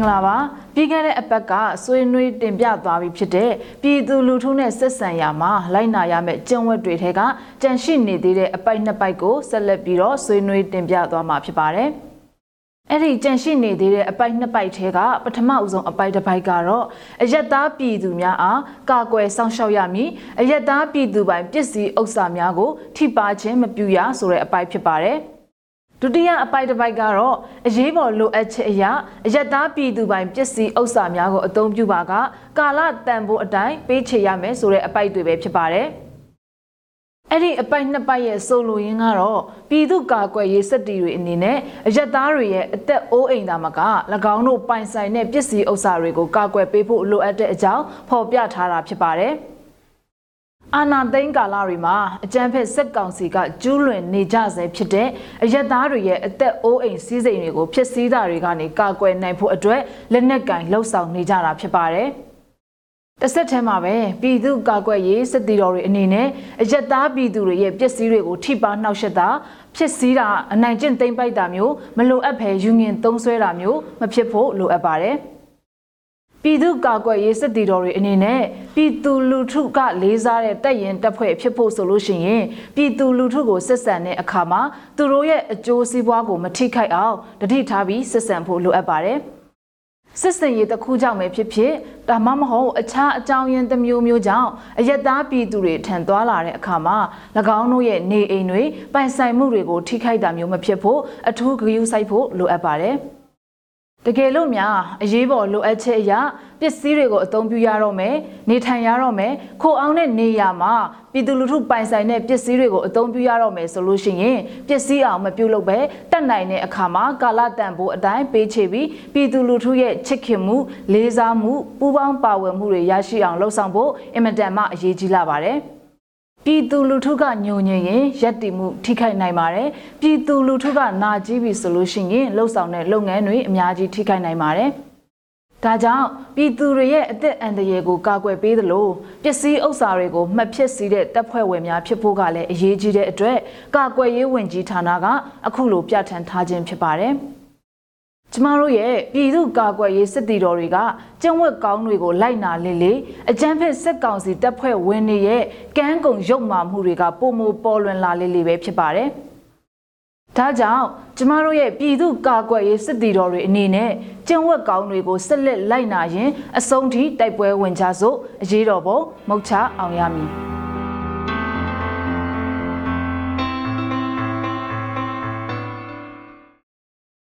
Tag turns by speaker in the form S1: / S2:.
S1: ္ဂလာပါပြီးခဲ့တဲ့အပတ်ကဆွေးနွေးတင်ပြသွားပြီဖြစ်တဲ့ပြည်သူလူထုနဲ့ဆက်ဆံရာမှာလိုက်နာရမယ့်ကျင့်ဝတ်တွေထဲကကြန့်ရှိနေသေးတဲ့အပိုက်နှစ်ပိုက်ကိုဆက်လက်ပြီးတော့ဆွေးနွေးတင်ပြသွားမှာဖြစ်ပါတယ်အဲ့ဒီကြန့်ရှိနေသေးတဲ့အပိုက်နှစ်ပိုက်ထဲကပထမအဦးဆုံးအပိုက်တစ်ပိုက်ကတော့အယက်သားပြည်သူများအားကာကွယ်စောင့်ရှောက်ရမည်အယက်သားပြည်သူပိုင်ပစ္စည်းဥစ္စာများကိုထိပါခြင်းမပြုရဆိုတဲ့အပိုက်ဖြစ်ပါတယ် ဒုတိယအပိုက်တစ်ပိုက်ကတော့အရေးပေါ်လိုအပ်ချက်အရာအယက်သားပြည်သူပိုင်ပစ္စည်းဥစ္စာများကိုအသုံးပြုပါကကာလတန်ဖိုးအတိုင်းပေးချေရမယ်ဆိုတဲ့အပိုက်တွေပဲဖြစ်ပါတယ်။အဲ့ဒီအပိုက်နှစ်ပိုက်ရဲ့ဆိုလိုရင်းကတော့ပြည်သူကာကွယ်ရေးစက်တီတွေအနေနဲ့အယက်သားတွေရဲ့အသက်အိုးအိမ်သာမက၎င်းတို့ပိုင်ဆိုင်တဲ့ပစ္စည်းဥစ္စာတွေကိုကာကွယ်ပေးဖို့လိုအပ်တဲ့အကြောင်းဖော်ပြထားတာဖြစ်ပါတယ်။ အာနာသိန်းကာလတွေမှာအကြမ်းဖက်စက်ကောင်စီကကျူးလွန်နေကြဆဲဖြစ်တဲ့အယက်သားတွေရဲ့အသက်အိုးအိမ်စည်းစိမ်တွေကိုဖျက်ဆီးတာတွေကနေကာကွယ်နိုင်ဖို့အတွက်လက်နက်ကင်လှုပ်ဆောင်နေကြတာဖြစ်ပါတယ်။တစ်ဆက်တည်းမှာပဲပြည်သူကာကွယ်ရေးစစ်တီတော်တွေအနေနဲ့အယက်သားပြည်သူတွေရဲ့ပစ္စည်းတွေကိုထိပါနှောက်ယှက်တာဖြစ်စည်းတာအနိုင်ကျင့်သိမ့်ပိုက်တာမျိုးမလိုအပ်ဘဲယူငင်သုံးဆွဲတာမျိုးမဖြစ်ဖို့လိုအပ်ပါတယ်။ ပြည်သူကာကွယ်ရေးစစ်တီတော်တွေအနေနဲ့ပြည်သူလူထုကလေးစားတဲ့တပ်ရင်တပ်ဖွဲ့ဖြစ်ဖို့ဆိုလို့ရှိရင်ပြည်သူလူထုကိုစစ်ဆန်တဲ့အခါမှာသူတို့ရဲ့အကျိုးစီးပွားကိုမထိခိုက်အောင်တတိထားပြီးစစ်ဆန်ဖို့လိုအပ်ပါတယ်စစ်စင်ရေးတစ်ခုကြောင့်ပဲဖြစ်ဖြစ်ဒါမှမဟုတ်အခြားအကြောင်းရင်းတစ်မျိုးမျိုးကြောင့်အယက်သားပြည်သူတွေထံသွားလာတဲ့အခါမှာ၎င်းတို့ရဲ့နေအိမ်တွေပိုင်ဆိုင်မှုတွေကိုထိခိုက်တာမျိုးမဖြစ်ဖို့အထူးဂရုစိုက်ဖို့လိုအပ်ပါတယ်။ တကယ်လို့များအရေးပေါ်လိုအပ်ချက်အရာပစ္စည်းတွေကိုအသုံးပြုရတော့မယ်နေထိုင်ရတော့မယ်ခိုအောင်တဲ့နေရာမှာပြည်သူလူထုပိုင်ဆိုင်တဲ့ပစ္စည်းတွေကိုအသုံးပြုရတော့မယ်ဆိုလို့ရှိရင်ပစ္စည်းအောင်မပြုတ်လို့ပဲတက်နိုင်တဲ့အခါမှာကာလတန်ဖိုးအတိုင်းပေးချေပြီးပြည်သူလူထုရဲ့ချစ်ခင်မှုလေးစားမှုပူးပေါင်းပါဝင်မှုတွေရရှိအောင်လှုံ့ဆော်ဖို့အင်မတန်မှအရေးကြီးလာပါတယ် ပြည်သူလူထုကညုံညင်ရင်ရက်တည်မှုထိခိုက်နိုင်ပါတယ်ပြည်သူလူထုကနာကြီးပြီဆိုလို့ရှိရင်လှုပ်ဆောင်တဲ့လုပ်ငန်းတွေအများကြီးထိခိုက်နိုင်ပါတယ်ဒါကြောင့်ပြည်သူတွေရဲ့အသက်အန္တရာယ်ကိုကာကွယ်ပေးသလိုပစ္စည်းဥစ္စာတွေကိုမှတ်ဖြစ်စီတဲ့တပ်ဖွဲ့ဝင်များဖြစ်ဖို့ကလည်းအရေးကြီးတဲ့အတွက်ကာကွယ်ရေးဝန်ကြီးဌာနကအခုလိုပြဋ္ဌာန်းထားခြင်းဖြစ်ပါတယ်။ ကျမတို့ရဲ့ပြည်သူကာကွယ်ရေးစစ်တီတော်တွေကကျန်းဝတ်ကောင်းတွေကိုလိုက်နာလေလေအကြမ်းဖက်စစ်ကောင်စီတပ်ဖွဲ့ဝင်တွေရဲ့ကမ်းကုန်ရုပ်မာမှုတွေကပုံမပေါ်လွင်လာလေလေပဲဖြစ်ပါတယ်။ဒါကြောင့်ကျမတို့ရဲ့ပြည်သူကာကွယ်ရေးစစ်တီတော်တွေအနေနဲ့ကျန်းဝတ်ကောင်းတွေကိုဆက်လက်လိုက်နာရင်အဆုံးထိတိုက်ပွဲဝင်ကြစို့အရေးတော်ပုံမုတ်ချအောင်ရမည်။